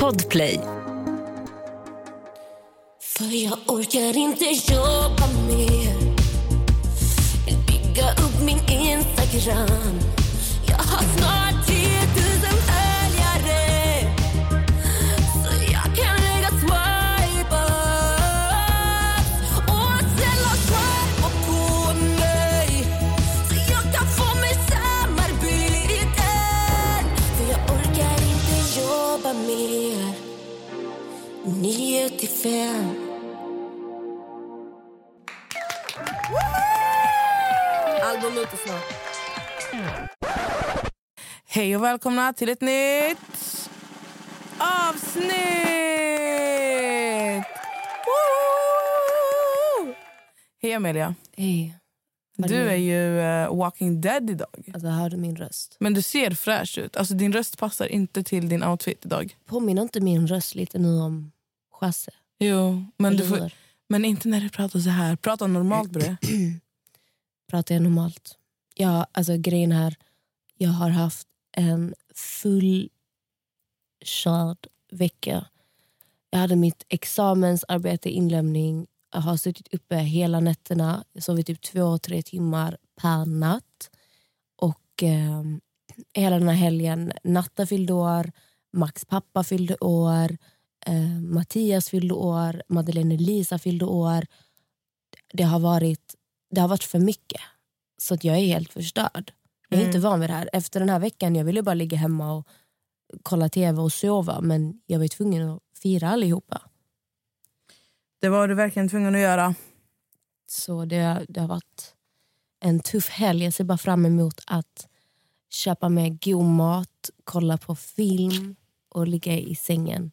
Podplay. För jag orkar inte jobba mer Vill bygga upp min Instagram Jag har snart 9 till 5 Album ute snart. Hej och välkomna till ett nytt avsnitt! Hej Amelia. Hej. Du är är ju eh, walking dead idag. Alltså, hör du min röst? Men du ser fräsch ut. Alltså, din röst passar inte till din outfit idag. Påminner inte min röst lite nu om Chasse? Jo, men, du får, men inte när du pratar så här. Prata normalt bre. Pratar jag normalt? Ja, alltså grejen här. Jag har haft en full körd vecka. Jag hade mitt examensarbete, inlämning. Jag har suttit uppe hela nätterna. Jag sovit typ två, tre timmar per natt. Och eh, hela den här helgen, Natta fyllde år, Max pappa fyllde år, eh, Mattias fyllde år, Madeleine Lisa fyllde år. Det har varit, det har varit för mycket. Så att jag är helt förstörd. Jag är Mm. inte van vid det här. Efter den här veckan jag ville bara ligga hemma och kolla tv och sova. Men jag var tvungen att fira allihopa. Det var du verkligen tvungen att göra. Så det, det har varit en tuff helg. Jag ser bara fram emot att köpa med god mat, kolla på film och ligga i sängen.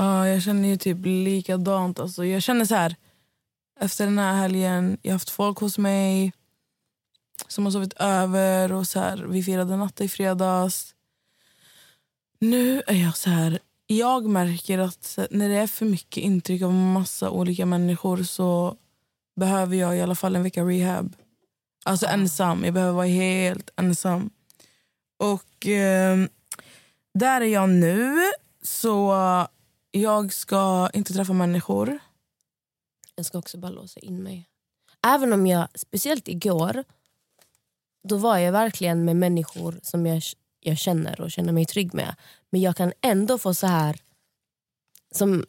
Ja, jag känner ju typ likadant. Alltså, jag känner så här, efter den här helgen, jag har haft folk hos mig som har sovit över och så här, vi firade natta i fredags. Nu är jag så här, jag märker att när det är för mycket intryck av massa olika människor så behöver jag i alla fall en vecka rehab. Alltså ensam, jag behöver vara helt ensam. Och eh, där är jag nu. Så jag ska inte träffa människor. Jag ska också bara låsa in mig. Även om jag, speciellt igår, då var jag verkligen med människor som jag, jag känner och känner mig trygg med. Men jag kan ändå få så här som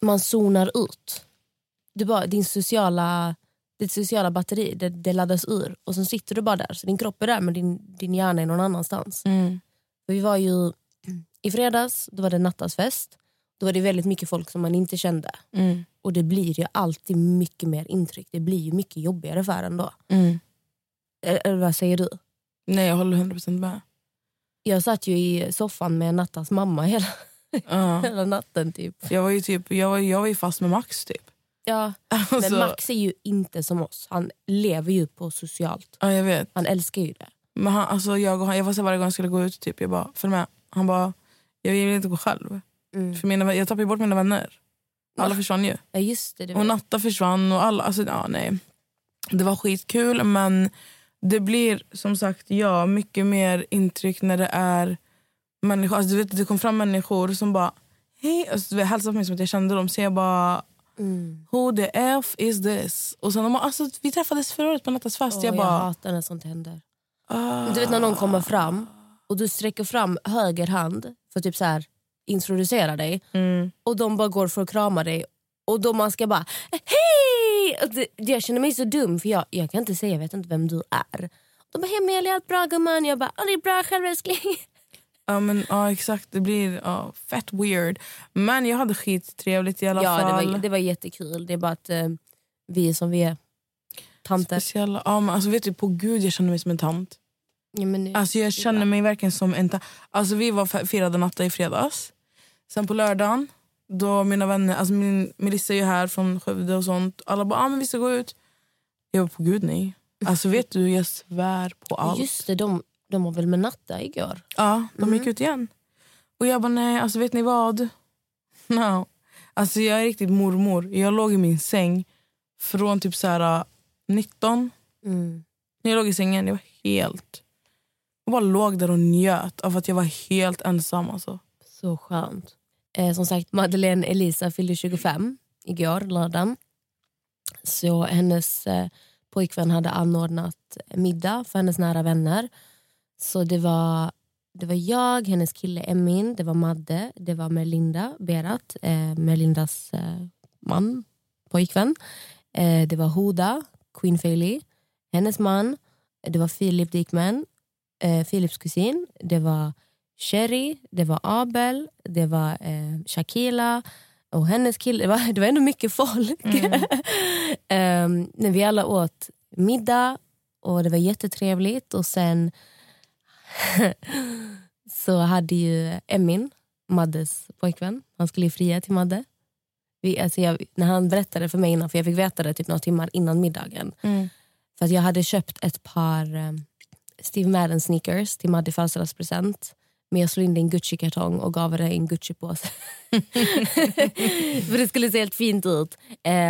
man zonar ut. Du bara, din sociala, ditt sociala batteri det, det laddas ur och sen sitter du bara där. Så din kropp är där men din, din hjärna är någon annanstans. För vi var ju i fredags, då var det nattasfest. Då var det väldigt mycket folk som man inte kände. Mm. Och det blir ju alltid mycket mer intryck. Det blir ju mycket jobbigare för en då. Mm. Eller vad säger du? Nej, jag håller 100% med. Jag satt ju i soffan med Nattas mamma hela, Ja. hela natten. typ. Jag var ju typ, jag var, jag var ju fast med Max typ. Ja, Alltså, men Max är ju inte som oss. Han lever ju på socialt. Ja, jag vet. Han älskar ju det. Men han, alltså, jag, och han, jag var så varje gång jag skulle gå ut, typ, jag bara, följ med. Han bara, jag vill inte gå själv. Mm. För mina, jag tappade bort mina vänner. Alla försvann ju. Ja just det. det Och. Natta försvann och alla, alltså, ja, nej. Det var skitkul men det blir som sagt ja, mycket mer intryck när det är människor. Alltså, du vet, det kom fram människor som bara hej, alltså, du hälsade på mig som att jag kände dem. Så jag bara Mm. who the f is this? Och sen de alltså, vi träffades förra året på Nattas fest. Åh, jag jag bara hatar när sånt händer. ah. Du vet när någon kommer fram och du sträcker fram höger hand för typ så här introducera dig mm. och de bara går för att krama dig och då man ska bara hej! Det, jag känner mig så dum för jag, jag kan inte säga, jag vet inte vem du är. De bara hej Amelia, allt bra gumman? Jag bara, "Ja, det är bra själv älskling. Ja, men, ja exakt, det blir ja, fett weird. Men jag hade skittrevligt i alla Ja det fall. var, det var jättekul, det är bara att eh, vi är som vi är. Tanter. Speciella, ja, men, alltså, vet du, på gud jag känner mig som en tant. Ja, men, Alltså jag känner mig verkligen som en... ta- Alltså vi var firade natta i fredags. Sen på lördagen, då mina vänner, alltså min, Melissa är ju här från Skövde och sånt. Alla bara, ah, men vi ska gå ut. Jag var på gud nej. Alltså vet du, jag svär på allt. Just det, de, de var väl med Natta igår? Ja, de gick ut igen. Och jag bara, nej, alltså vet ni vad? No. Alltså jag är riktigt mormor. Jag låg i min säng från typ så här 19. Mm. När jag låg i sängen, jag var helt... Jag bara låg där och njöt av att jag var helt ensam. Alltså. Så skönt. Eh, som sagt, Madeleine Elisa fyllde 25 igår, lördagen. Så hennes eh, pojkvän hade anordnat middag för hennes nära vänner. Så det var, det var jag, hennes kille Emin, det var Madde, det var Melinda Berat, eh, Melindas eh, man, pojkvän. Eh, det var Hoda, Queen Feli, hennes man. Det var Filip Dickman, eh, Philips kusin. Det var Sherry, det var Abel, det var eh, Shakila och hennes kille. Det var, det var ändå mycket folk. Mm. när vi alla åt middag och det var jättetrevligt. Och sen så hade ju Emin, Maddes pojkvän, han skulle ju fria till Madde. Vi, alltså jag, när han berättade för mig innan, för jag fick veta det typ några timmar innan middagen. Mm. För att jag hade köpt ett par um, Steve Madden sneakers till Madde födelsedagspresent. Men jag slog in det i en Gucci-kartong och gav det i en Gucci-påse. För det skulle se helt fint ut.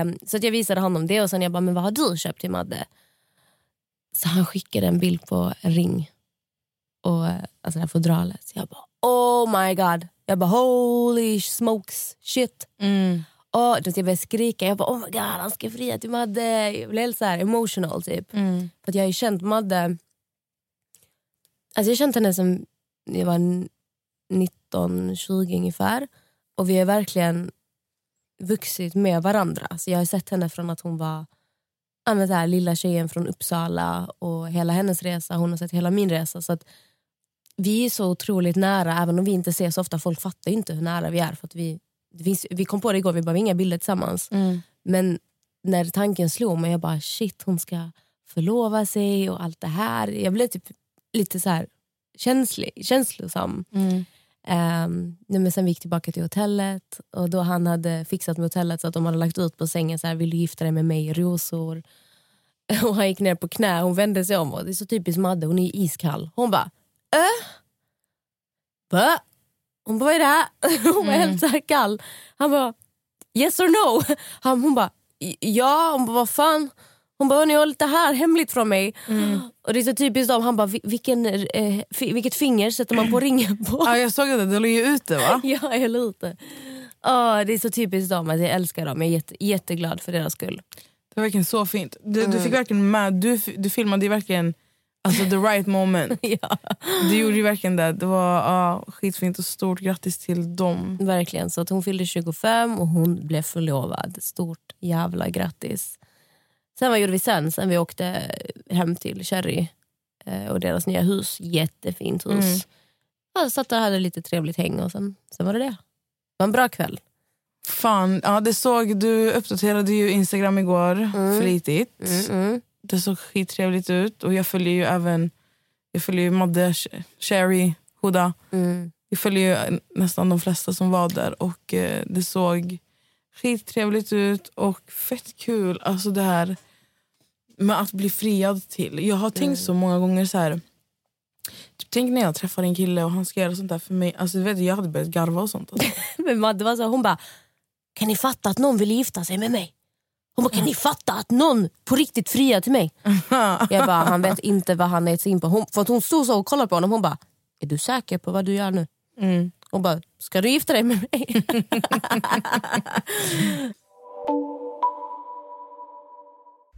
Um, så att jag visade honom det och sen jag bara, men vad har du köpt till Madde? Så han skickade en bild på en ring. Och alltså det här fodralet. Så jag bara, oh my god. Jag bara, holy smokes shit. Mm. Och då jag började skrika. Jag bara, oh my god, han ska fria till Madde. Jag blev helt så här emotional typ. Mm. För att jag har ju känt Madde... Alltså jag har känt henne sen jag var 19-20 ungefär. Och vi har verkligen vuxit med varandra. Så jag har sett henne från att hon var ja, så här, lilla tjejen från Uppsala och hela hennes resa. Hon har sett hela min resa. Så att vi är så otroligt nära, även om vi inte ser så ofta. Folk fattar inte hur nära vi är. För att vi, finns, vi kom på det igår, vi bara, inga bilder tillsammans. Mm. Men när tanken slog mig, jag bara shit hon ska förlova sig och allt det här. Jag blev typ lite så här känslig, känslosam. Mm. Um, men sen vi gick tillbaka till hotellet och då han hade fixat med hotellet så att de hade lagt ut på sängen så här, vill du gifta dig med mig rosor. Och han gick ner på knä, hon vände sig om och det är så typiskt Madde, hon är iskall. Hon bara äh? Va? Hon bara vad är det här? Hon var Mm. helt så här kall. Han bara yes or no? Han, hon bara ja, hon bara vad fan? Hon bara ni har lite här hemligt från mig. Mm. Och det är så typiskt dem, han bara "Vi- vilken, eh, vilket finger sätter man på ringen på? Ja, jag såg det, du la ju ut det va? Ja, jag lite. Åh, det är så typiskt dem att jag älskar dem. Jag är jätte, jätteglad för deras skull. Det var verkligen så fint. Du, Mm. du fick verkligen med, du, du filmade verkligen alltså, the right moment. ja. Du gjorde ju verkligen det. Det var ja, skitfint och stort grattis till dem. Verkligen. Så att hon fyllde 25 och hon blev förlovad. Stort jävla grattis. Sen vad gjorde vi sen? Sen vi åkte hem till Cherry eh, och deras nya hus. Jättefint hus. Mm. Ja, satt och hade lite trevligt häng och sen, sen var det det. Det var en bra kväll. Fan, ja, det såg, du uppdaterade ju Instagram igår Mm. flitigt. Mm, mm. Det såg skittrevligt ut. Och jag följer ju även jag följer ju Madde, Sh- Sherry, Huda. Mm. Jag följer ju nästan de flesta som var där. Och eh, Det såg skittrevligt ut och fett kul. Alltså det här med att bli friad till. Jag har tänkt så många gånger så här. Typ, tänk när jag träffar en kille och han ska göra sånt där för mig. Alltså, du vet, jag hade börjat garva och sånt. Alltså. Men Madde var så, hon bara, kan ni fatta att någon vill gifta sig med mig? Hon bara, kan ni fatta att någon på riktigt friar till mig? Jag bara, han vet inte vad han är sig in på. Hon, för att hon stod så och kollade på honom. Hon bara, är du säker på vad du gör nu? Mm. Hon bara, ska du gifta dig med mig?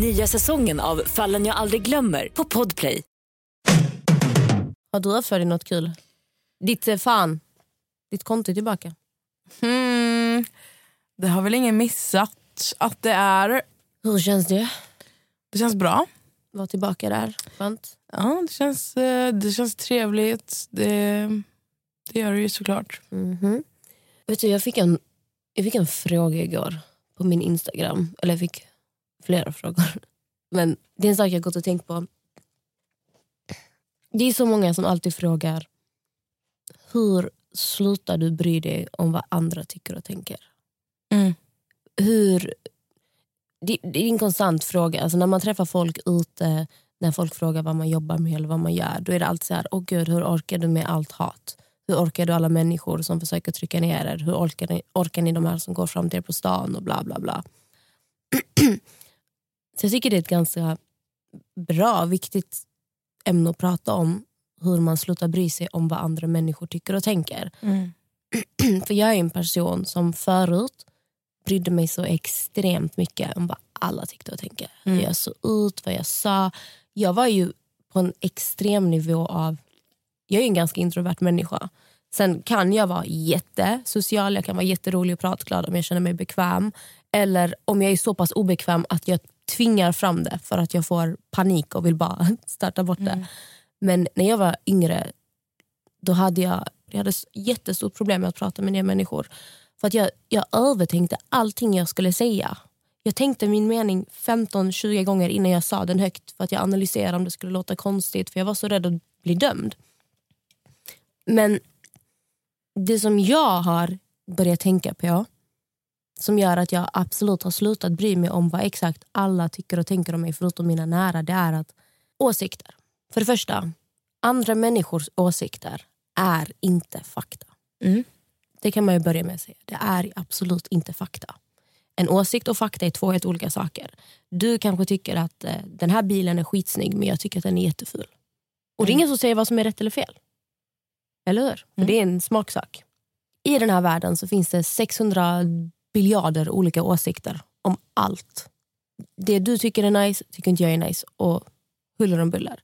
Nya säsongen av Fallen jag aldrig glömmer på Podplay. Har du haft för dig något kul? Ditt eh, fan, ditt konto är tillbaka. Hmm. Det har väl ingen missat att det är. Hur känns det? Det känns bra. Var tillbaka där, skönt. Ja, det, känns, eh, det känns trevligt. Det, det gör det ju såklart. Mhm. Vet du, jag, fick en, jag fick en fråga igår på min Instagram. Eller jag fick flera frågor. Men det är en sak jag gått och tänkt på. Det är så många som alltid frågar hur slutar du bry dig om vad andra tycker och tänker? Mm. Hur... Det, det är en konstant fråga. Alltså när man träffar folk ute, när folk frågar vad man jobbar med eller vad man gör, då är det alltid så här, åh gud, hur orkar du med allt hat? Hur orkar du alla människor som försöker trycka ner er? Hur orkar ni, orkar ni de här som går fram till er på stan och bla bla bla. Så jag tycker det är ett ganska bra, viktigt ämne att prata om. Hur man slutar bry sig om vad andra människor tycker och tänker. Mm. För jag är en person som förut brydde mig så extremt mycket om vad alla tyckte och tänkte. Hur jag såg ut, vad jag sa. Jag var ju på en extrem nivå av... Jag är en ganska introvert människa. Sen kan jag vara jättesocial, jag kan vara jätterolig och pratglad om jag känner mig bekväm. Eller om jag är så pass obekväm att jag tvingar fram det för att jag får panik och vill bara starta bort det. Men när jag var yngre då hade jag, jag hade jättestort problem med att prata med nya människor. För att jag, jag övertänkte allting jag skulle säga. Jag tänkte min mening 15-20 gånger innan jag sa den högt för att jag analyserade om det skulle låta konstigt för jag var så rädd att bli dömd. Men det som jag har börjat tänka på som gör att jag absolut har slutat bry mig om vad exakt alla tycker och tänker om mig förutom mina nära, det är att åsikter. För det första, andra människors åsikter är inte fakta. Mm. Det kan man ju börja med att säga. Det är absolut inte fakta. En åsikt och fakta är två helt olika saker. Du kanske tycker att eh, den här bilen är skitsnygg men jag tycker att den är jätteful. Och det är ingen som säger vad som är rätt eller fel. Eller hur? För det är en smaksak. I den här världen så finns det 600 biljarder olika åsikter om allt. Det du tycker är nice tycker inte jag är nice och huller om buller.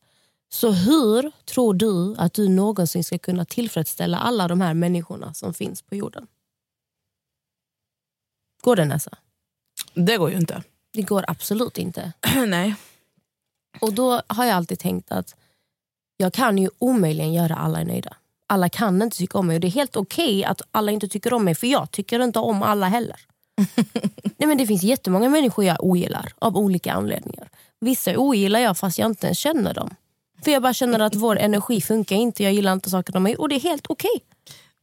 Så hur tror du att du någonsin ska kunna tillfredsställa alla de här människorna som finns på jorden? Går det Nessa? Det går ju inte. Det går absolut inte. Nej. Och då har jag alltid tänkt att jag kan ju omöjligen göra alla nöjda. Alla kan inte tycka om mig och det är helt okej att alla inte tycker om mig för jag tycker inte om alla heller. Nej, men det finns jättemånga människor jag ogillar av olika anledningar. Vissa ogillar jag fast jag inte ens känner dem. För jag bara känner att vår energi funkar inte, jag gillar inte saker de mig och det är helt okej.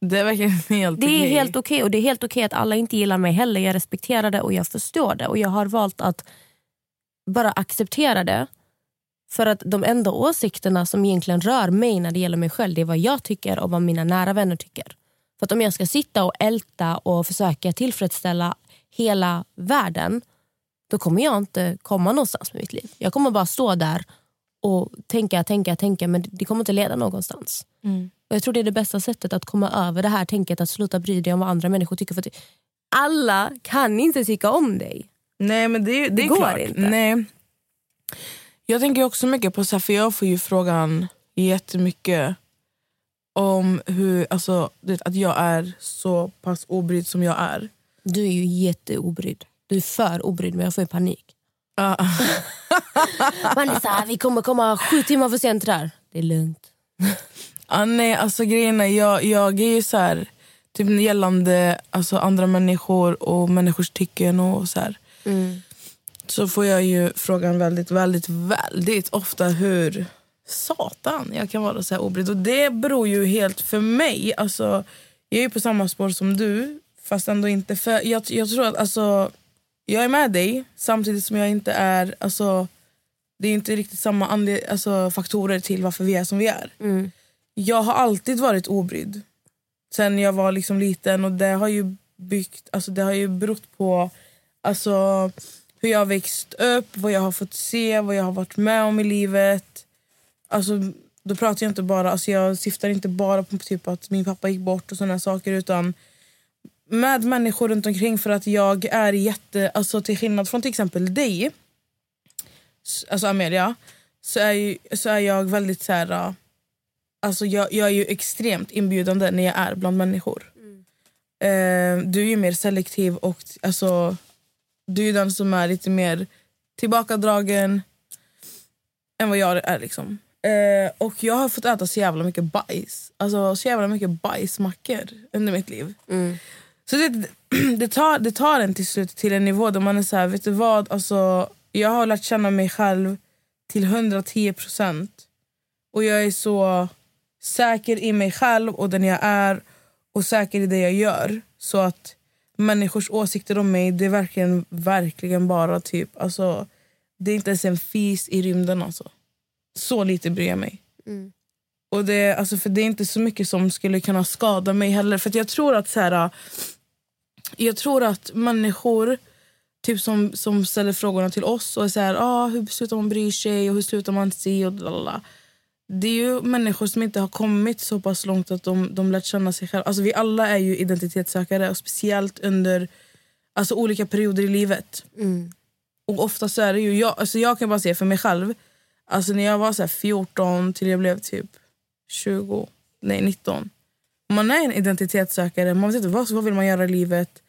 Det är verkligen helt Det är okej. helt okej och det är helt okej att alla inte gillar mig heller. Jag respekterar det och jag förstår det och jag har valt att bara acceptera det. För att de enda åsikterna som egentligen rör mig när det gäller mig själv det är vad jag tycker och vad mina nära vänner tycker. För att om jag ska sitta och älta och försöka tillfredsställa hela världen då kommer jag inte komma någonstans med mitt liv. Jag kommer bara stå där och tänka, tänka, tänka men det kommer inte leda någonstans. Mm. Och Jag tror det är det bästa sättet att komma över det här tänket att sluta bry dig om vad andra människor tycker. För att alla kan inte tycka om dig. Nej men det, det, Det går klart. inte. Nej. Jag tänker också mycket på, så här, för jag får ju frågan jättemycket om hur, alltså, du vet, att jag är så pass obrydd som jag är. Du är ju jätteobrydd. Du är för obrydd men jag får ju panik. Man är så här, vi kommer komma sju timmar för sent där. Det är lugnt. Ah, nej, alltså grejen är, jag, jag är ju så här, typ gällande alltså, andra människor och människors tycken och så här. Så får jag ju frågan väldigt, väldigt, väldigt ofta hur satan jag kan vara så här obrydd. Och det beror ju helt för mig. Alltså, jag är ju på samma spår som du, fast ändå inte. För jag, jag tror att alltså, jag är med dig samtidigt som jag inte är... Alltså, det är inte riktigt samma anled- alltså, faktorer till varför vi är som vi är. Jag har alltid varit obrydd. Sen jag var liksom liten och det har ju byggt, alltså det har ju berott på alltså, hur jag har växt upp, vad jag har fått se, vad jag har varit med om i livet. Alltså, då pratar jag inte bara, alltså jag syftar inte bara på typ att min pappa gick bort och sådana saker utan med människor runt omkring för att jag är jätte, alltså till skillnad från till exempel dig, alltså Amelia, så är, ju, så är jag väldigt så här, alltså jag, jag är ju extremt inbjudande när jag är bland människor. Eh, du är ju mer selektiv och alltså, du är den som är lite mer tillbakadragen än vad jag är. liksom. Eh, och jag har fått äta så jävla mycket bajs. Alltså så jävla mycket bajsmackor under mitt liv. Så det, det, tar, det tar en till slut till en nivå där man är så här, vet du vad? Alltså, jag har lärt känna mig själv till 110 procent. Och jag är så säker i mig själv och den jag är. och säker i det jag gör. Så att människors åsikter om mig, det är verkligen, verkligen bara typ... Alltså, det är inte ens en fis i rymden. Alltså. Så lite bryr jag mig. Mm. Och det, alltså, för det är inte så mycket som skulle kunna skada mig heller. För jag tror att så här, jag tror att människor typ som, som ställer frågorna till oss och är så här, ah, hur slutar man bry sig och hur slutar man se och lalala. Det är ju människor som inte har kommit så pass långt att de, de lärt känna sig själva. Alltså, vi alla är ju identitetssökare, och speciellt under alltså, olika perioder i livet. Mm. Och ofta så är det ju, jag, alltså jag kan bara säga för mig själv, alltså när jag var så här 14 till jag blev typ 20, nej 19. Man är en identitetssökare, man vet inte vad, vad vill man göra i livet.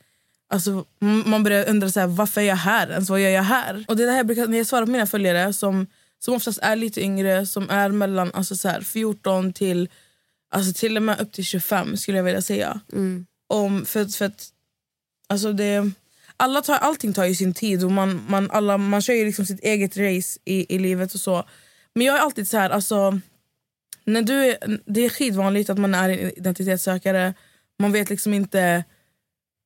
Alltså, man börjar undra så här, varför är jag här ens? Vad gör jag här? Och det är det här jag brukar, när jag svarar på mina följare som, som oftast är lite yngre, som är mellan alltså så här, 14 till alltså till och med upp till 25 skulle jag vilja säga. Mm. Om, för, för att, alltså det, alla tar, allting tar ju sin tid och man, man, alla, man kör ju liksom sitt eget race i, i livet och så. Men jag är alltid så här, alltså, när du är, det är skitvanligt att man är en identitetssökare. Man vet liksom inte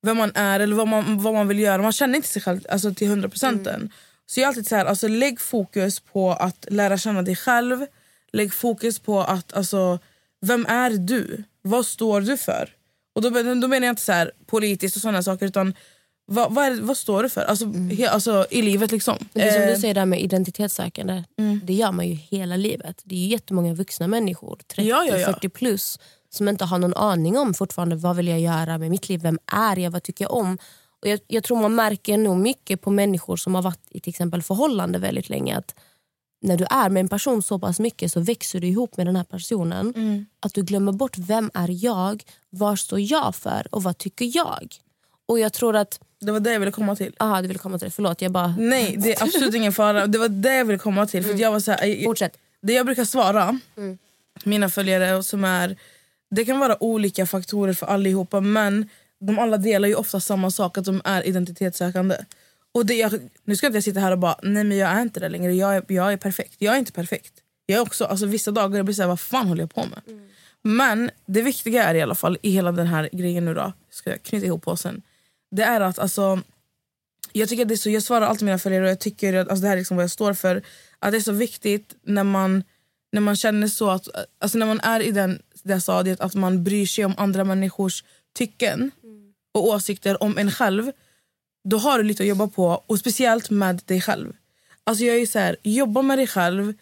vem man är eller vad man, vad man vill göra. Man känner inte sig själv alltså, till 100% än. Så jag är alltid så här, alltså, lägg fokus på att lära känna dig själv. Lägg fokus på att, alltså, vem är du? Vad står du för? Och då, då menar jag inte så här, politiskt och sådana saker utan vad, vad, det- vad står du för? Alltså, he, alltså, I livet liksom. Men det som Eh, du säger där med identitetssökande, Mm. det gör man ju hela livet. Det är jättemånga vuxna människor, 30, Ja, ja, ja. 40 plus, som inte har någon aning om fortfarande vad vill jag göra med mitt liv, vem är jag, vad tycker jag om? Och jag, jag tror man märker nog mycket på människor som har varit i till exempel förhållande väldigt länge att när du är med en person så pass mycket så växer du ihop med den här personen. Mm. Att du glömmer bort vem är jag, vad står jag för och vad tycker jag? Och jag tror att... Det var det jag ville komma till. Aha, du vill komma till det, förlåt jag bara... Nej, det är absolut ingen fara. Det var det jag ville komma till. För att jag var så här, jag- Fortsätt. Det jag brukar svara Mm. mina följare som är... Det kan vara olika faktorer för allihopa men de alla delar ju ofta samma sak, att de är identitetssökande. Och det, jag, nu ska inte jag sitta här och bara, nej men jag är inte det längre, jag är, jag är perfekt. Jag är inte perfekt. Jag är också, alltså, vissa dagar jag blir såhär, vad fan håller jag på med? Men det viktiga är i alla fall i hela den här grejen nu då, ska jag knyta ihop påsen. Det är att alltså, jag tycker det är så, jag svarar alltid mina följare och jag tycker att alltså det här är liksom vad jag står för. Att det är så viktigt när man, när man känner så att, alltså när man är i den, det stadiet att man bryr sig om andra människors tycken och åsikter om en själv. Då har du lite att jobba på och speciellt med dig själv. Alltså jag är så här, jobba med dig själv,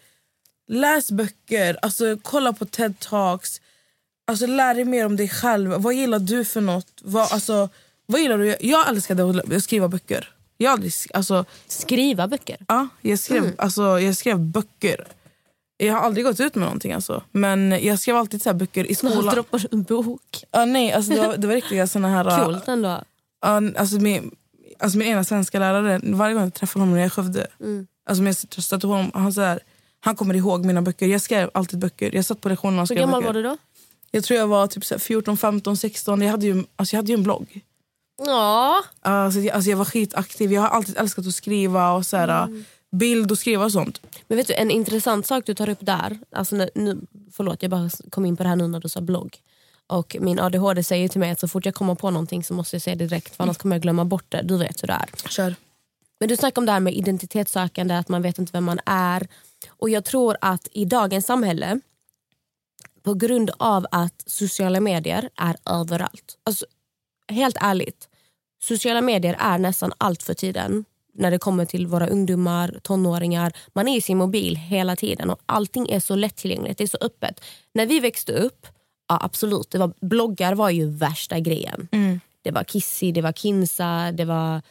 läs böcker, alltså kolla på TED Talks. Alltså lär dig mer om dig själv. Vad gillar du för något? Vad, alltså, vad gillar du? Jag älskade att skriva böcker. Jag, aldrig, alltså, Skriva böcker. ja, jag, skrev, alltså, jag skrev böcker. Jag har aldrig gått ut med någonting. Alltså. Men jag skrev alltid så här böcker i Snart skolan. droppar du en bok. Ja, nej, alltså, det, var, det var riktiga såna här... Coolt ändå. Ja, alltså, min, alltså min ena svenska lärare, varje gång jag träffar honom när jag är i Skövde, Mm. alltså, när jag stötte på honom, han, så här, han kommer ihåg mina böcker. Jag skrev alltid böcker. Jag satt på lektionerna och Hur skrev gammal böcker. var du då? Jag tror jag var typ så här 14, 15, 16. Jag hade ju, alltså, jag hade ju en blogg. Ja. Alltså, jag, alltså, jag var skitaktiv. Jag har alltid älskat att skriva och så här, Mm. Bild och skriva och sånt. Men vet du, en intressant sak du tar upp där, alltså nu, nu, förlåt jag bara kom in på det här nu när du sa blogg. Och min ADHD säger till mig att så fort jag kommer på någonting så måste jag säga det direkt för annars kommer jag glömma bort det. Du vet hur det är. Kör. Men du snackar om det här med identitetssökande, att man vet inte vem man är. Och jag tror att i dagens samhälle, på grund av att sociala medier är överallt. Alltså, helt ärligt, sociala medier är nästan allt för tiden när det kommer till våra ungdomar, tonåringar. Man är i sin mobil hela tiden och allting är så lättillgängligt, det är så öppet. När vi växte upp, ja absolut, det var, bloggar var ju värsta grejen. Det var Kissy, det var Kinsa, det var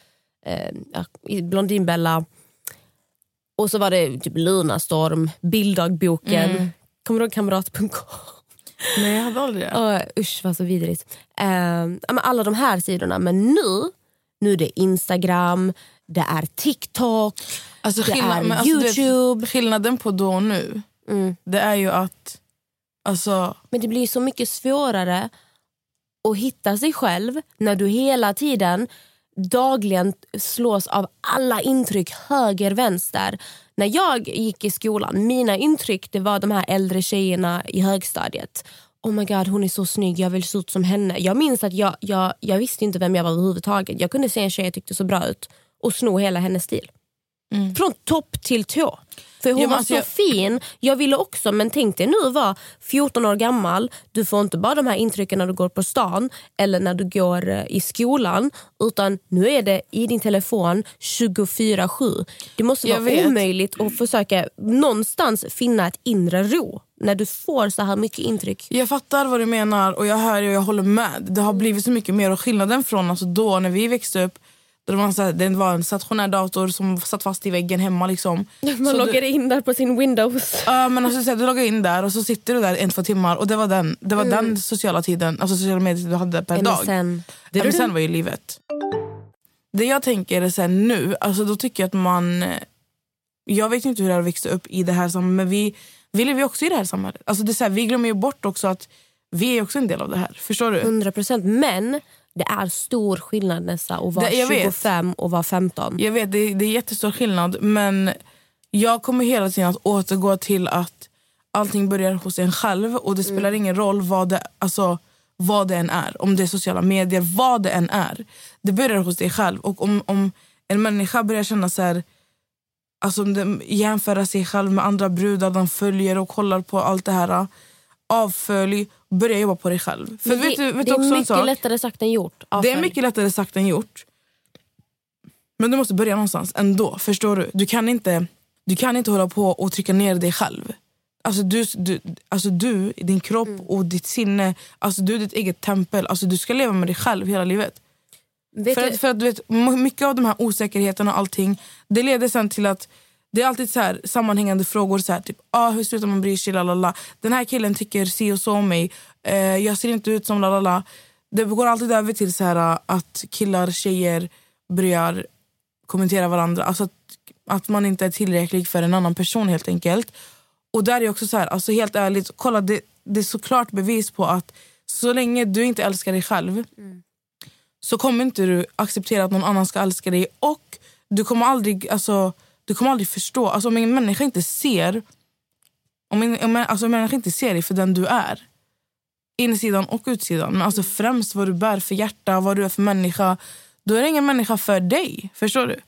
eh, Blondinbella. Och så var det typ Lunarstorm, Bilddagboken, kommer du ihåg Kamrat.com? Nej, jag hade aldrig det. Oh, usch vad så vidrigt. Men alla de här sidorna. Men nu, nu är det Instagram, det är TikTok, Alltså, det är alltså, du vet, Youtube. skillnaden på då och nu, Mm. det är ju att... Alltså, Men det blir så mycket svårare att hitta sig själv när du hela tiden dagligen slås av alla intryck höger, vänster. När jag gick i skolan, mina intryck det var de här äldre tjejerna i högstadiet. oh my god hon är så snygg, jag vill se ut som henne. Jag minns att jag, jag, jag visste inte vem jag var överhuvudtaget. Jag kunde se en tjej jag tyckte så bra ut och sno hela hennes stil. Från topp till tå. För hon Ja, var alltså så jag- fin. Jag ville också, men tänk dig nu vara 14 år gammal. Du får inte bara de här intrycken när du går på stan eller när du går eh, i skolan. Utan nu är det i din telefon 24-7. Det måste Jag vara vet. omöjligt att försöka någonstans finna ett inre ro. När du får så här mycket intryck. Jag fattar vad du menar och jag hör och jag håller med. Det har blivit så mycket mer och skillnaden från alltså då när vi växte upp det, var en så här, det var en stationär dator som satt fast i väggen hemma. Liksom. Man Så loggar du, in där på sin Windows. Ja, men alltså, så här, du loggar in där och så sitter du där en, två timmar och det var den, det var den sociala tiden, alltså sociala medier du hade per dag. MSN. MSN var ju livet. Det jag tänker är så här, nu, alltså då tycker jag att man... Jag vet inte hur det att växa upp i det här samhället, men vi, vi lever ju också i det här samhället. Alltså det är så här, vi glömmer ju bort också att vi är också en del av det här. Förstår du? 100% men det är stor skillnad Nessa att vara Det- jag vet. 25 och vara 15. Jag vet, det, det är jättestor skillnad, men jag kommer hela tiden att återgå till att allting börjar hos en själv och det spelar ingen roll vad det, alltså, vad det än är. Om det är sociala medier, vad det än är. Det börjar hos dig själv. Och om, om en människa börjar känna så här, alltså jämföra sig själv med andra brudar de följer och kollar på allt det här. Avfölj, börja jobba på dig själv. För Men vet det, du, vet det är mycket sak? lättare sagt än gjort. Det är Avfölj. mycket lättare sagt än gjort. Men du måste börja någonstans ändå. Förstår du? Du kan inte, du kan inte hålla på och trycka ner dig själv. Alltså du, du, alltså du din kropp Mm. och ditt sinne, alltså du är ditt eget tempel. Alltså du ska leva med dig själv hela livet. Vet För att, för att du vet, mycket av de här osäkerheterna och allting, det leder sen till att det är alltid så här, sammanhängande frågor. Så här, typ, ah, hur slutar man bry sig? Lalala. Den här killen tycker si och så om mig. Eh, jag ser inte ut som lalala. Det går alltid över till så här, att killar tjejer börjar kommentera varandra. Alltså att, att man inte är tillräcklig för en annan person helt enkelt. Och där är också så här, alltså helt ärligt, kolla det, det är såklart bevis på att så länge du inte älskar dig själv så kommer inte du acceptera att någon annan ska älska dig. Och du kommer aldrig, alltså, du kommer aldrig förstå. Alltså, om en människa inte ser om en, om en, alltså, om en människa inte ser dig för den du är insidan och utsidan, men alltså främst vad du bär för hjärta, vad du är för människa då är det ingen människa för dig. Förstår du?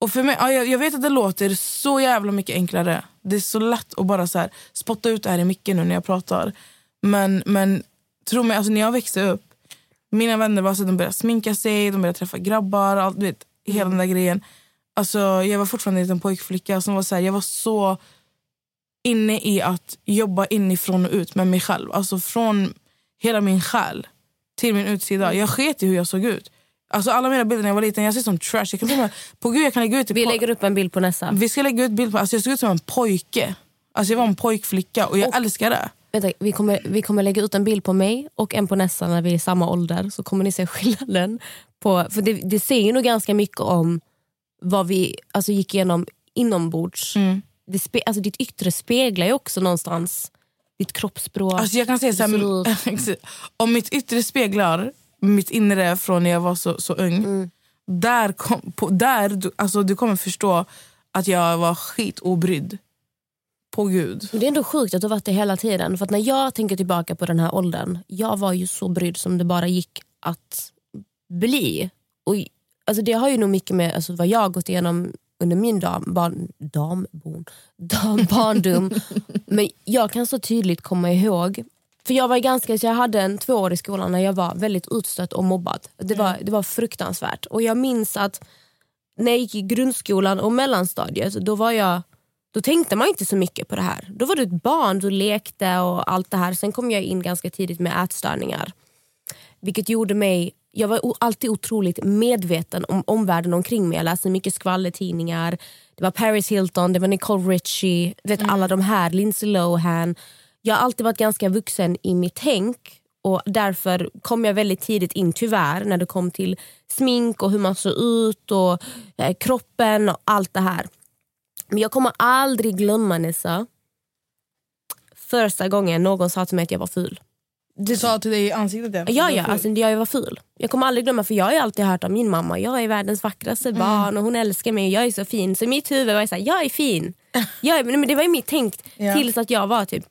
Och för mig, ja, jag, jag vet att det låter så jävla mycket enklare. Det är så lätt att bara så här, spotta ut det här i micken nu när jag pratar. Men, men tro mig, alltså, när jag växte upp mina vänner var så att de började sminka sig, de började träffa grabbar, allt, du vet, hela den där grejen. Alltså, jag var fortfarande en liten pojkflicka som var så här, jag var så inne i att jobba inifrån och ut med mig själv. Alltså från hela min själ till min utsida. Jag sket i hur jag såg ut. Alltså alla mina bilder när jag var liten, jag ser som trash. Jag kan, med- på gud, jag kan lägga ut vi lägger upp en bild på Nessa. vi ska lägga ut bild på, alltså jag såg ut som en pojke. Alltså jag var en pojkflicka och jag Och- älskar det. Vänta, vi, kommer, vi kommer lägga ut en bild på mig och en på Nessa när vi är i samma ålder. Så kommer ni se skillnaden. På, för det, det säger nog ganska mycket om vad vi alltså, gick igenom inombords. Mm. Det spe, alltså, ditt yttre speglar ju också någonstans ditt kroppsspråk. Alltså jag kan säga så här, om mitt yttre speglar mitt inre från när jag var så, så ung. Mm. Där, kom, på, där du, alltså du kommer förstå att jag var skitobrydd. På gud. Det är ändå sjukt att du har varit det hela tiden. För att när jag tänker tillbaka på den här åldern, jag var ju så brydd som det bara gick att bli. Och, alltså det har ju nog mycket med alltså, vad jag har gått igenom under min dam, barn, dambon, dam, barndom. Men jag kan så tydligt komma ihåg för jag var ganska, så jag hade en två år i skolan när jag var väldigt utstött och mobbad. Det var, det var fruktansvärt. Och jag minns att när jag gick i grundskolan och mellanstadiet då var jag då tänkte man inte så mycket på det här. Då var du ett barn, du lekte och allt det här. Sen kom jag in ganska tidigt med ätstörningar. Vilket gjorde mig... Jag var alltid otroligt medveten om omvärlden omkring mig. Jag läste mycket skvallertidningar. Det var Paris Hilton, det var Nicole Richie, du vet, alla de här, Lindsay Lohan. Jag har alltid varit ganska vuxen i mitt tänk och därför kom jag väldigt tidigt in, tyvärr, när det kom till smink och hur man såg ut och eh, kroppen och allt det här. Men jag kommer aldrig glömma Nessa första gången någon sa till mig att jag var ful. Du sa till dig i ansiktet det. Ja, ja alltså, jag var ful. Jag kommer aldrig glömma för jag har alltid hört av min mamma, jag är världens vackraste barn och hon älskar mig och jag är så fin. Så i mitt huvud var jag jag är fin. Jag är, men det var ju mitt tänk Ja. tills att jag var typ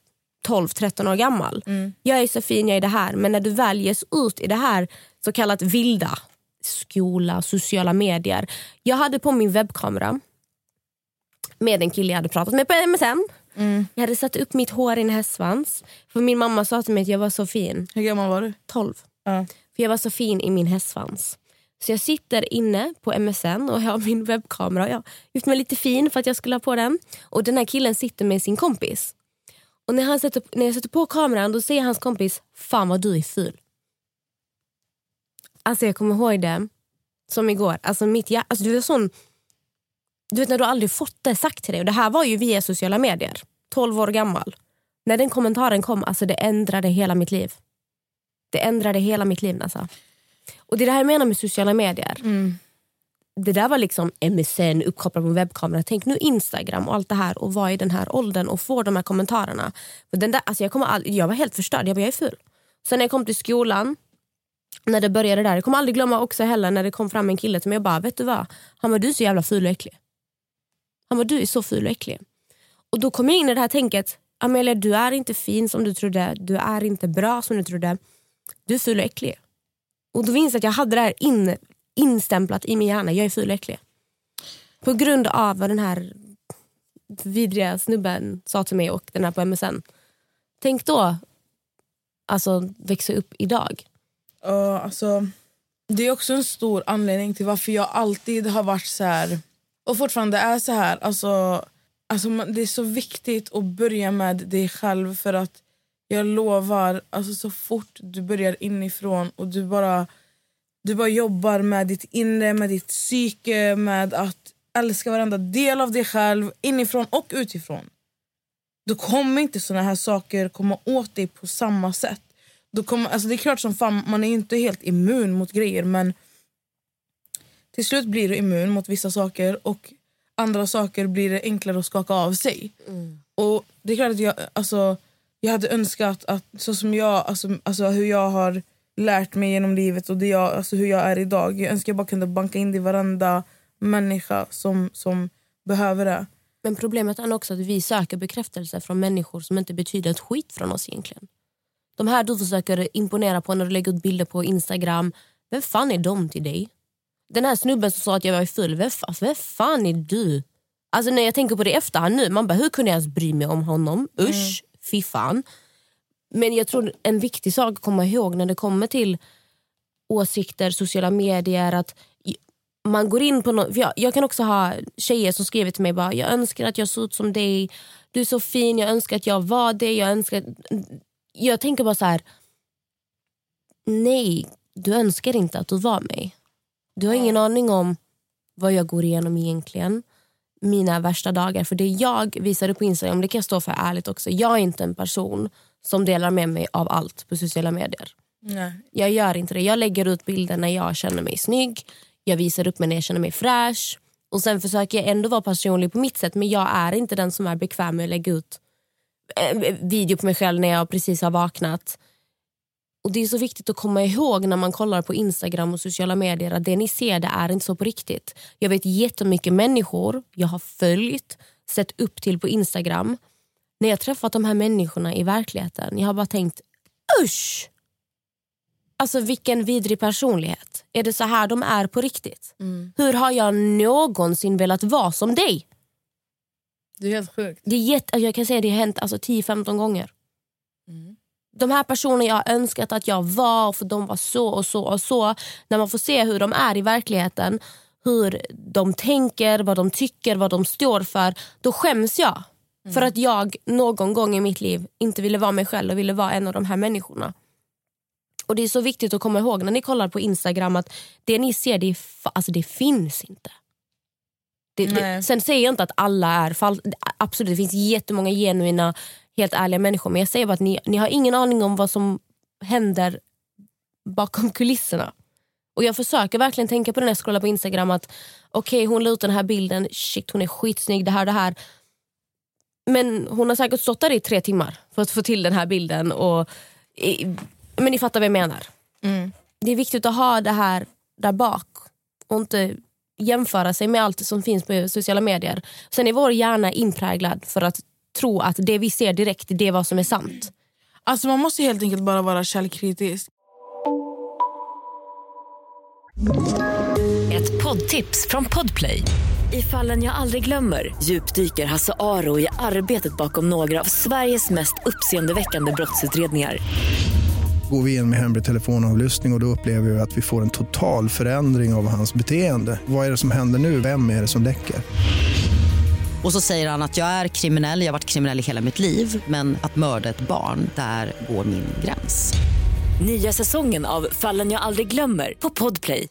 12-13 år gammal. Jag är så fin, jag är det här. Men när du väl ges ut i det här så kallat vilda, skola, sociala medier. Jag hade på min webbkamera med en kille jag hade pratat med på MSN. Jag hade satt upp mitt hår i en hästsvans. För min mamma sa till mig att jag var så fin. Hur gammal var du? 12. Ja. För jag var så fin i min hästsvans. Så jag sitter inne på MSN och har min webbkamera. Jag har gjort mig lite fin för att jag skulle ha på den. Och den här killen sitter med sin kompis. Och när, han sätter, när jag sätter på kameran då säger hans kompis Fan vad du är ful. Alltså jag kommer ihåg det som igår. Alltså mitt hjärta, alltså du vet sån... Du vet när du aldrig fått det sagt till dig. Och det här var ju via sociala medier. 12 år gammal. När den kommentaren kom, alltså det ändrade hela mitt liv. Det ändrade hela mitt liv alltså. Och det är det här jag menar med sociala medier. Det där var liksom MSN uppkopplad på webbkamera. Tänk nu Instagram och allt det här och vara i den här åldern och få de här kommentarerna. För den där, alltså jag, kommer all, jag var helt förstörd, jag bara jag är ful. Sen när jag kom till skolan, när det började där, jag kommer aldrig glömma också heller när det kom fram en kille till mig och bara, vet du vad? Han var du är så jävla ful och äcklig. Han bara du är så ful och äcklig. Och då kom jag in i det här tänket, Amelia du är inte fin som du trodde, du är inte bra som du trodde. Du är ful och äcklig. Och då minns jag att jag hade det här in, instämplat i min hjärna, jag är ful och äcklig. På grund av vad den här vidriga snubben sa till mig och den här på MSN. Tänk då, alltså växa upp idag. Uh, alltså, det är också en stor anledning till varför jag alltid har varit så här och fortfarande är så här. Alltså, alltså, det är så viktigt att börja med dig själv för att jag lovar, alltså, så fort du börjar inifrån och du bara, du bara jobbar med ditt inre, med ditt psyke, med att älska varenda del av dig själv inifrån och utifrån då kommer inte såna här saker komma åt dig på samma sätt. Då kommer, alltså det är klart som fan, man är inte helt immun mot grejer men till slut blir du immun mot vissa saker och andra saker blir det enklare att skaka av sig. Och det är klart att jag, alltså, jag hade önskat att så som jag, alltså, alltså hur jag har lärt mig genom livet och det jag, alltså hur jag är idag. Jag önskar jag bara kunde banka in det i varenda människa som, som behöver det. Men problemet är också att vi söker bekräftelse från människor som inte betyder ett skit från oss egentligen. De här du försöker imponera på när du lägger ut bilder på Instagram, vem fan är de till dig? Den här snubben som sa att jag var full, vem, vem fan är du? Alltså när jag tänker på det efterhand nu, man bara hur kunde jag ens bry mig om honom? Usch, fy fan. Men jag tror en viktig sak att komma ihåg när det kommer till åsikter, sociala medier, att man går in på för jag, jag kan också ha tjejer som skriver till mig bara, jag önskar att jag såg ut som dig, du är så fin, jag önskar att jag var det, jag önskar... Jag tänker bara så här. nej, du önskar inte att du var mig. Du har ingen aning om vad jag går igenom egentligen. Mina värsta dagar. För det jag visar upp på Instagram, det kan jag stå för ärligt också. Jag är inte en person som delar med mig av allt på sociala medier. Nej. Jag gör inte det. Jag lägger ut bilder när jag känner mig snygg. Jag visar upp mig när jag känner mig fräsch. Och Sen försöker jag ändå vara personlig på mitt sätt men jag är inte den som är bekväm med att lägga ut eh, video på mig själv när jag precis har vaknat. Och Det är så viktigt att komma ihåg när man kollar på Instagram och sociala medier att det ni ser det är inte så på riktigt. Jag vet jättemycket människor jag har följt, sett upp till på Instagram. När jag träffat de här människorna i verkligheten, jag har bara tänkt usch! Alltså vilken vidrig personlighet. Är det så här de är på riktigt? Hur har jag någonsin velat vara som dig? Det är helt sjukt. Det är jätte, jag kan säga det har hänt alltså 10-15 gånger. De här personerna jag önskat att jag var, för de var så och så och så. När man får se hur de är i verkligheten, hur de tänker, vad de tycker, vad de står för. Då skäms jag. För att jag någon gång i mitt liv inte ville vara mig själv och ville vara en av de här människorna. Och Det är så viktigt att komma ihåg när ni kollar på Instagram att det ni ser, det, alltså det finns inte. Det, det, sen säger jag inte att alla är falska. Absolut, det finns jättemånga genuina, helt ärliga människor. Men jag säger bara att ni, ni har ingen aning om vad som händer bakom kulisserna. Och Jag försöker verkligen tänka på det när jag scrollar på Instagram. att Okej, hon la ut den här bilden. Shit, hon är skitsnygg. Det här det här. Men hon har säkert stått där i tre timmar för att få till den här bilden. Och, men ni fattar vad jag menar. Det är viktigt att ha det här där bak och inte jämföra sig med allt som finns på sociala medier. Sen är vår hjärna inpräglad för att tro att det vi ser direkt det är vad som är sant. Alltså man måste helt enkelt bara vara källkritisk. Ett poddtips från Podplay. I fallen jag aldrig glömmer djupdyker Hasse Aro i arbetet bakom några av Sveriges mest uppseendeväckande brottsutredningar. Går vi in med hemlig telefonavlyssning och, och då upplever vi att vi får en total förändring av hans beteende. Vad är det som händer nu? Vem är det som läcker? Och så säger han att jag är kriminell, jag har varit kriminell i hela mitt liv men att mörda ett barn, där går min gräns. Nya säsongen av Fallen jag aldrig glömmer på Podplay.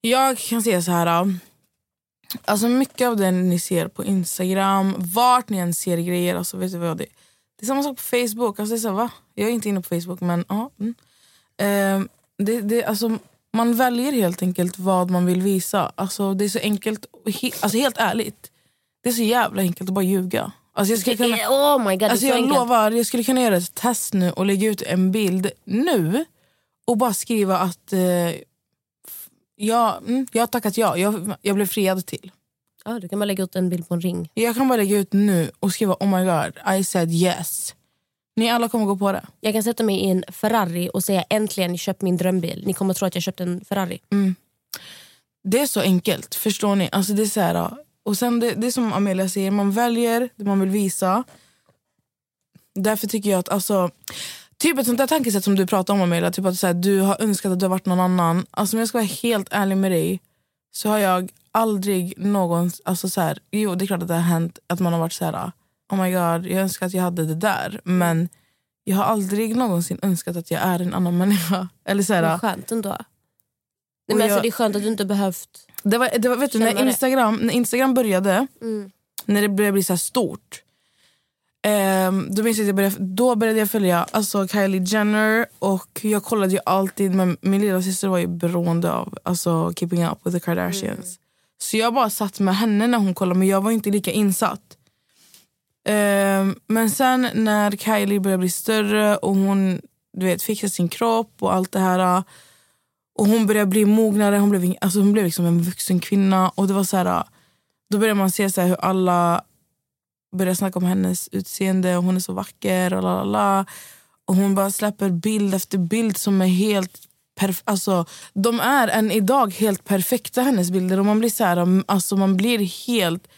Jag kan säga så här. Alltså mycket av det ni ser på Instagram, vart ni än ser grejer, alltså vet du vad det är? Det är samma sak på Facebook. Alltså det är så här, va? Jag är inte inne på Facebook men ja. Mm. Ehm, det, det, alltså, man väljer helt enkelt vad man vill visa. Alltså, det är så enkelt, he, alltså helt ärligt. Det är så jävla enkelt att bara ljuga. Alltså, jag, skulle kunna, Oh my god, alltså, jag enkelt. lovar, jag skulle kunna göra ett test nu och lägga ut en bild nu och bara skriva att eh, jag, mm, jag har tackat ja, jag, jag blev friad till. Ja, du kan bara lägga ut en bild på en ring. Jag kan bara lägga ut nu och skriva oh my god, I said yes. Ni alla kommer gå på det. Jag kan sätta mig i en Ferrari och säga äntligen köpt min drömbil. Ni kommer tro att jag köpt en Ferrari. Det är så enkelt, förstår ni? Alltså det är så här, och sen det, det är som Amelia säger, man väljer det man vill visa. Därför tycker jag att alltså, Typ ett sånt där tankesätt som du pratar om Amelia, typ att så här, du har önskat att du har varit någon annan. Alltså om jag ska vara helt ärlig med dig så har jag aldrig någon... Alltså så här, jo det är klart att det har hänt att man har varit så här, oh my god jag önskar att jag hade det där. Men jag har aldrig någonsin önskat att jag är en annan människa. Eller så här, Vad skönt ändå. Nej, men alltså, jag- det är skönt att du inte behövt... Det var, det var, vet du, när. Instagram, när Instagram började, Mm. när det började bli så stort. ehm, då, minns jag att jag började, då började jag följa alltså Kylie Jenner och jag kollade ju alltid, men min lilla syster var ju beroende av alltså, keeping up with the Kardashians. Så jag bara satt med henne när hon kollade men jag var inte lika insatt. Ehm, men sen när Kylie började bli större och hon du vet, fixade sin kropp och allt det här och hon började bli mognare, hon blev, alltså hon blev liksom en vuxen kvinna. Och det var så här, Då började man se så här hur alla började snacka om hennes utseende. och Hon är så vacker och lalala. Och hon bara släpper bild efter bild som är helt perf- alltså, De är än idag helt perfekta hennes bilder. Och man blir så här, alltså man blir helt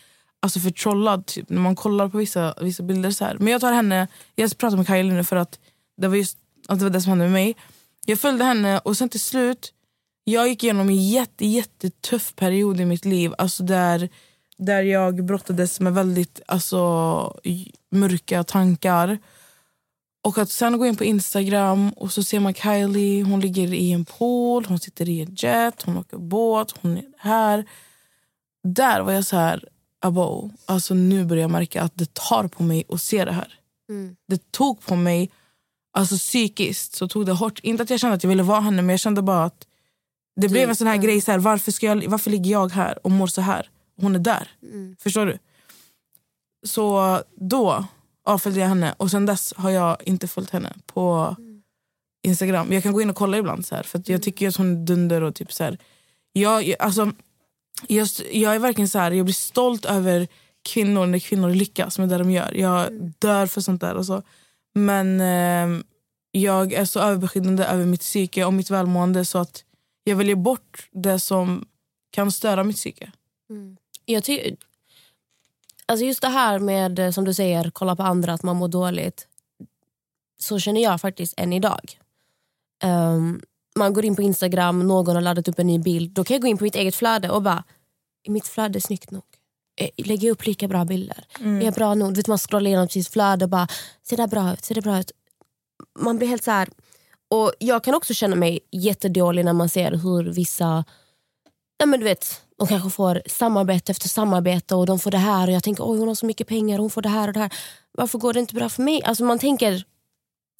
alltså förtrollad typ, när man kollar på vissa, vissa bilder. så här. Men jag tar henne, jag pratar med Kylie nu för att det var just att det var det som hände med mig. Jag följde henne och sen till slut, jag gick igenom en jätte, jättetuff period i mitt liv. Alltså där, där jag brottades med väldigt alltså, mörka tankar. Och att sen gå in på Instagram och så ser man Kylie, hon ligger i en pool, hon sitter i en jet, hon åker båt, hon är här. Där var jag så här, abo, alltså nu börjar jag märka att det tar på mig att se det här. Mm. Det tog på mig, alltså psykiskt så tog det hårt. Inte att jag kände att jag ville vara henne men jag kände bara att det blev en sån här grej, så här, varför, ska jag, varför ligger jag här och mår så här? Hon är där. Förstår du? Så då avföljde jag henne och sen dess har jag inte följt henne på Instagram. Jag kan gå in och kolla ibland så här, för jag tycker att hon är dunder och typ så här. Jag- alltså, jag, jag är verkligen så här, jag blir stolt över kvinnor när kvinnor lyckas med det de gör. Jag dör för sånt där och så. Men eh, jag är så överbeskyddande över mitt psyke och mitt välmående så att jag väljer bort det som kan störa mitt psyke. Mm. Jag ty- alltså just det här med, eh, som du säger, kolla på andra, att man mår dåligt. Så känner jag faktiskt än idag. Um, man går in på Instagram, någon har laddat upp en ny bild. Då kan jag gå in på mitt eget flöde och bara, är mitt flöde snyggt nog? Eh, Lägger jag upp lika bra bilder? Är jag bra nog? Du vet, man scrollar igenom sitt flöde och bara, ser det bra ut? Ser det bra ut? Man blir helt så här... Och jag kan också känna mig jättedålig när man ser hur vissa ja, men du vet, de kanske får samarbete efter samarbete och de får det här och jag tänker oj hon har så mycket pengar hon får det här och det här. Varför går det inte bra för mig? Alltså man tänker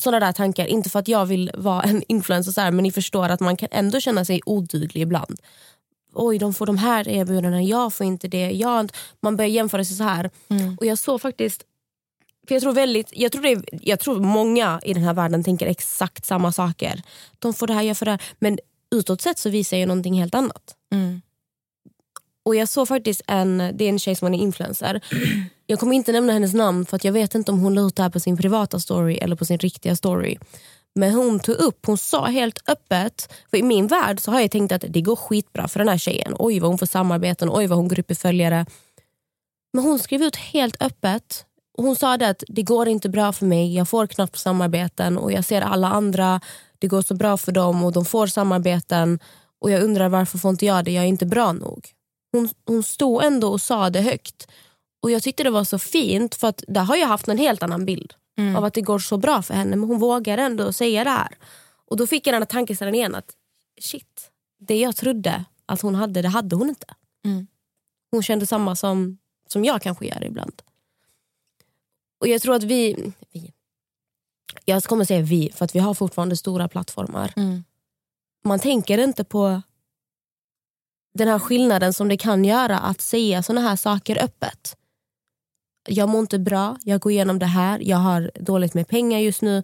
sådana där tankar, inte för att jag vill vara en influencer så här, men ni förstår att man kan ändå känna sig oduglig ibland. Oj de får de här erbjudandena, jag får inte det. Jag, man börjar jämföra sig så här. Och jag såg faktiskt för jag tror, väldigt, jag, tror det jag tror många i den här världen tänker exakt samma saker. De får det här, jag får det här. Men utåt sett så visar jag någonting helt annat. Och jag såg faktiskt en, det är en tjej som är influencer. Jag kommer inte nämna hennes namn för att jag vet inte om hon la ut det här på sin privata story eller på sin riktiga story. Men hon tog upp, hon sa helt öppet, för i min värld så har jag tänkt att det går skitbra för den här tjejen. Oj vad hon får samarbeten, oj vad hon går upp i följare. Men hon skrev ut helt öppet. Hon sa det att det går inte bra för mig, jag får knappt samarbeten och jag ser alla andra, det går så bra för dem och de får samarbeten och jag undrar varför får inte jag det, jag är inte bra nog. Hon, hon stod ändå och sa det högt. Och jag tyckte det var så fint för att där har jag haft en helt annan bild av att det går så bra för henne men hon vågar ändå säga det här. Och då fick jag den här tankeställaren igen att shit, det jag trodde att hon hade, det hade hon inte. Mm. Hon kände samma som, som jag kanske gör ibland. Och jag tror att vi, vi jag kommer säga vi, för att vi har fortfarande stora plattformar. Mm. Man tänker inte på den här skillnaden som det kan göra att säga såna här saker öppet. Jag mår inte bra, jag går igenom det här, jag har dåligt med pengar just nu.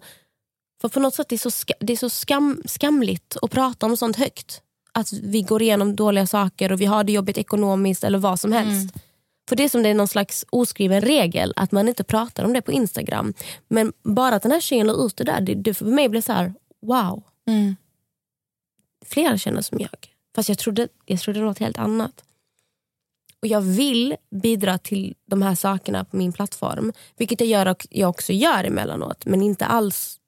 För på något sätt det är så, ska, det är så skam, skamligt att prata om sånt högt. Att vi går igenom dåliga saker och vi har det jobbigt ekonomiskt eller vad som helst. För det är som det är någon slags oskriven regel att man inte pratar om det på Instagram. Men bara att den här tjejen la ut det där, det, det för mig blev så här: wow. Mm. Flera känner som jag. Fast jag trodde, jag trodde något helt annat. Och Jag vill bidra till de här sakerna på min plattform. Vilket jag, gör, jag också gör emellanåt. Men inte alls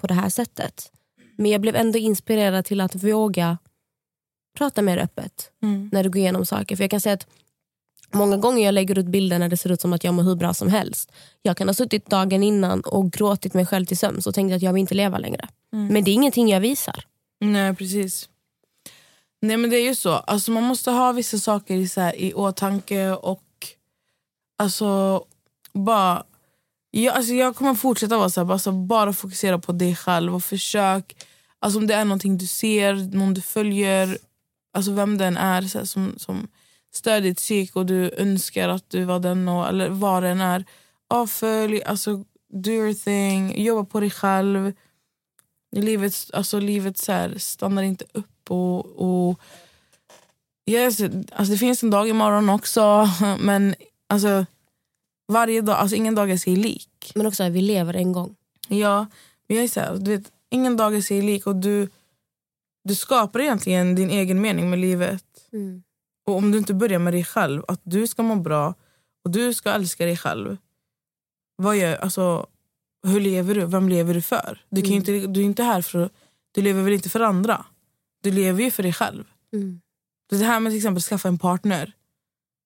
på det här sättet. Men jag blev ändå inspirerad till att våga prata mer öppet Mm. när du går igenom saker. För jag kan säga att Många gånger jag lägger ut bilder när det ser ut som att jag mår hur bra som helst. Jag kan ha suttit dagen innan och gråtit mig själv till sömns och tänkt att jag vill inte leva längre. Men det är ingenting jag visar. Nej, precis. Nej, men det är ju så. Alltså, man måste ha vissa saker i, så här, i åtanke och alltså bara... Jag, alltså, jag kommer fortsätta vara så här, bara, alltså, bara fokusera på dig själv och försök. Alltså, om det är någonting du ser, någon du följer, alltså vem den är så här, som, som stör ditt psyk och du önskar att du var den och, eller vad den är. Avfölj, alltså do your thing, jobba på dig själv. Livet, alltså, livet så här, stannar inte upp och, och yes, alltså, Det finns en dag imorgon också, men alltså, varje dag, alltså, ingen dag är sig lik. Men också att vi lever en gång. Ja, men jag är så här, du vet, ingen dag är sig lik och du, du skapar egentligen din egen mening med livet. Och om du inte börjar med dig själv, att du ska må bra och du ska älska dig själv. Vad gör, alltså, hur lever du? Vem lever du för? Du, kan ju inte, du är inte här för du lever väl inte för andra? Du lever ju för dig själv. Mm. Det här med till exempel skaffa en partner.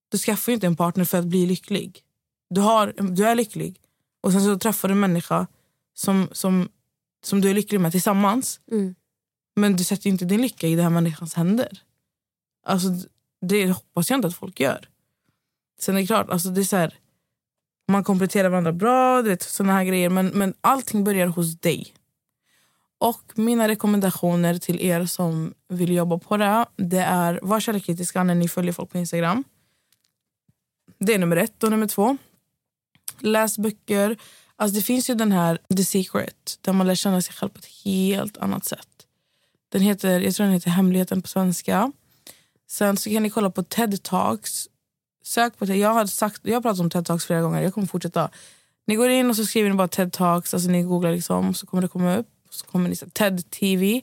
Du skaffar ju inte en partner för att bli lycklig. Du, har, du är lycklig och sen så träffar du en människa som, som, som du är lycklig med tillsammans. Mm. Men du sätter inte din lycka i den här människans händer. Alltså, det hoppas jag inte att folk gör. Sen är det klart, alltså det är så här, man kompletterar varandra bra, du vet, såna här grejer. Men, men allting börjar hos dig. Och mina rekommendationer till er som vill jobba på det, det är var källkritiska när ni följer folk på Instagram. Det är nummer ett. Och nummer två, läs böcker. Alltså det finns ju den här The Secret, där man lär känna sig själv på ett helt annat sätt. Den heter, jag tror den heter Hemligheten på svenska. Sen så kan ni kolla på TED Talks. Sök på det. Jag har, sagt, jag har pratat om TED Talks flera gånger. Jag kommer fortsätta. Ni går in och så skriver ni bara TED Talks. Alltså ni googlar liksom, så kommer det komma upp. Så kommer ni se TED TV.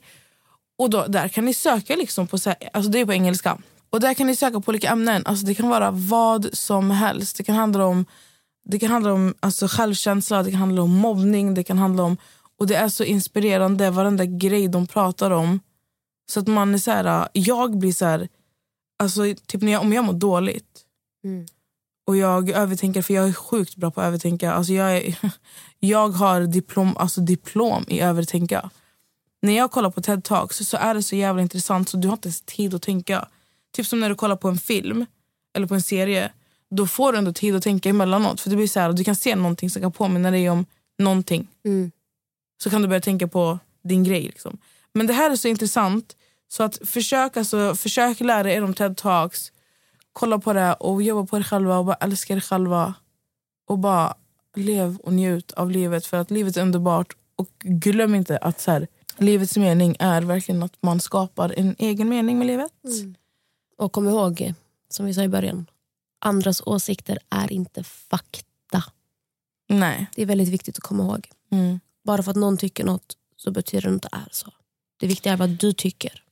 Och då, där kan ni söka liksom på, så här, alltså det är på engelska. Och där kan ni söka på olika ämnen. Alltså det kan vara vad som helst. Det kan handla om, det kan handla om alltså självkänsla, det kan handla om mobbning, det kan handla om... Och det är så inspirerande varenda grej de pratar om. Så att man är så här, jag blir så här, alltså typ när jag, om jag mår dåligt Mm och jag övertänker, för jag är sjukt bra på att övertänka. Alltså jag, är, jag har diplom, alltså diplom i övertänka. När jag kollar på TED Talks så är det så jävla intressant så du har inte ens tid att tänka. Typ som när du kollar på en film eller på en serie. Då får du ändå tid att tänka emellanåt. För det blir så här, Du kan se någonting som kan påminna dig om någonting. Mm. Så kan du börja tänka på din grej. Liksom. Men det här är så intressant. Så att försök, alltså, försök lära er om TED Talks. Kolla på det och jobba på er själva och bara älska er själva. Och bara lev och njut av livet för att livet är underbart. Och glöm inte att så här, livets mening är verkligen att man skapar en egen mening med livet. Och kom ihåg, som vi sa i början, andras åsikter är inte fakta. Nej. Det är väldigt viktigt att komma ihåg. Mm. Bara för att någon tycker något så betyder det inte att det är så. Det viktiga är vad du tycker.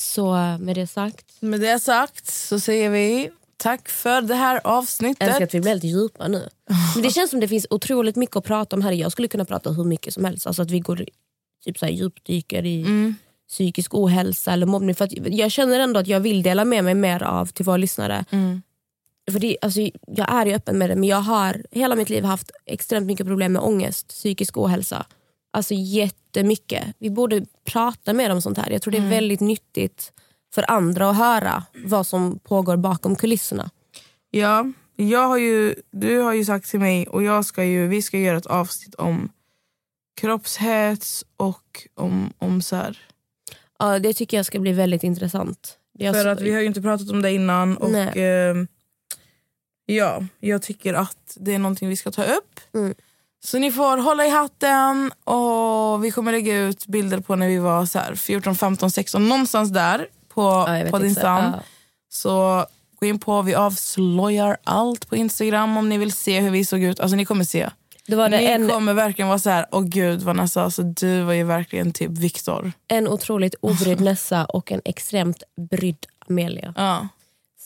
Så med det sagt, Med det sagt så säger vi tack för det här jag avsnittet. älskar att vi blir helt djupa nu. Men det känns som det finns otroligt mycket att prata om här. Jag skulle kunna prata hur mycket som helst. Alltså att vi går typ så här djupdyker i Mm. psykisk ohälsa eller mobbning. För att jag känner ändå att jag vill dela med mig mer av till våra lyssnare. Mm. För det, alltså, jag är ju öppen med det men jag har hela mitt liv haft extremt mycket problem med ångest, psykisk ohälsa. Alltså jättemycket. Vi borde prata mer om sånt här. Jag tror det är väldigt nyttigt för andra att höra vad som pågår bakom kulisserna. Ja, jag har ju, du har ju sagt till mig och jag ska ju, vi ska göra ett avsnitt om kroppshets och om, om så här. Ja, det tycker jag ska bli väldigt intressant. Jag, För att vi har ju inte pratat om det innan och eh, ja, jag tycker att det är någonting vi ska ta upp. Mm. Så ni får hålla i hatten och vi kommer lägga ut bilder på när vi var så här 14, 15, 16 någonstans där på, Ja, på din stam. Ja. Så gå in på, vi avslöjar allt på Instagram om ni vill se hur vi såg ut. Alltså ni kommer se. Det var det Ni en, kommer verkligen vara så här, åh gud Vanessa, alltså, du var ju verkligen typ Viktor. en otroligt obrydd Nessa och en extremt brydd Amelia. Ja.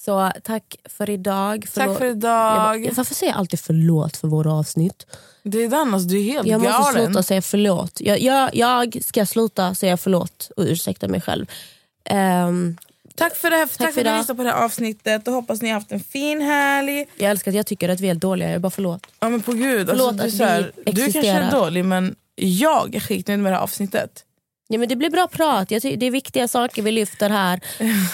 Så tack för idag. Tack Förlåt- för Jag idag. bara, varför säger jag alltid förlåt för våra avsnitt? Det är den, alltså, du är helt Jag måste galen. sluta säga förlåt. Jag, jag, jag ska sluta säga förlåt och ursäkta mig själv. Ehm, Tack för det här, tack, för för att ni lyssnade på det här avsnittet och hoppas ni har haft en fin helg. jag älskar att jag tycker att vi är dåliga. Jag är bara förlåt. Ja men på gud, Förlåt alltså, du, att så här, vi du kanske är dålig men jag är skitnöjd med det här avsnittet. Ja, men det blir bra prat. Jag det är viktiga saker vi lyfter här.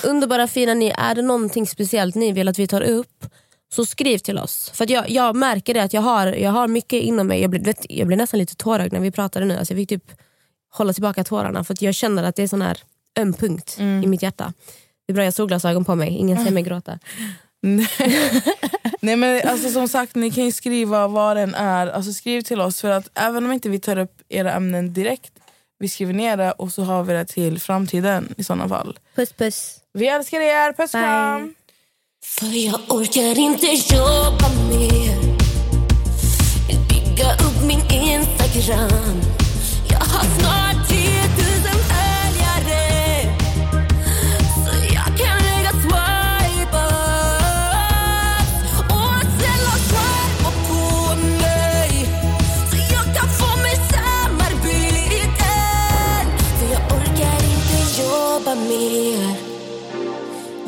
Underbara fina ni. Är det någonting speciellt ni vill att vi tar upp så skriv till oss. För jag, jag märker det att jag har, jag har mycket inom mig. Jag blir, vet, jag blir nästan lite tårögd när vi pratade nu. Alltså jag fick typ hålla tillbaka tårarna för att jag känner att det är sån här öm punkt i mitt hjärta. Det är bra jag har solglasögon på mig. Ingen ser mig gråta. Nej men alltså som sagt, ni kan ju skriva vad den är. Alltså skriv till oss för att även om inte vi tar upp era ämnen direkt, vi skriver ner det och så har vi det till framtiden i sådana fall. Puss puss. Vi älskar er, puss Bye. kram! För jag orkar inte jobba mer Vill bygga upp min Instagram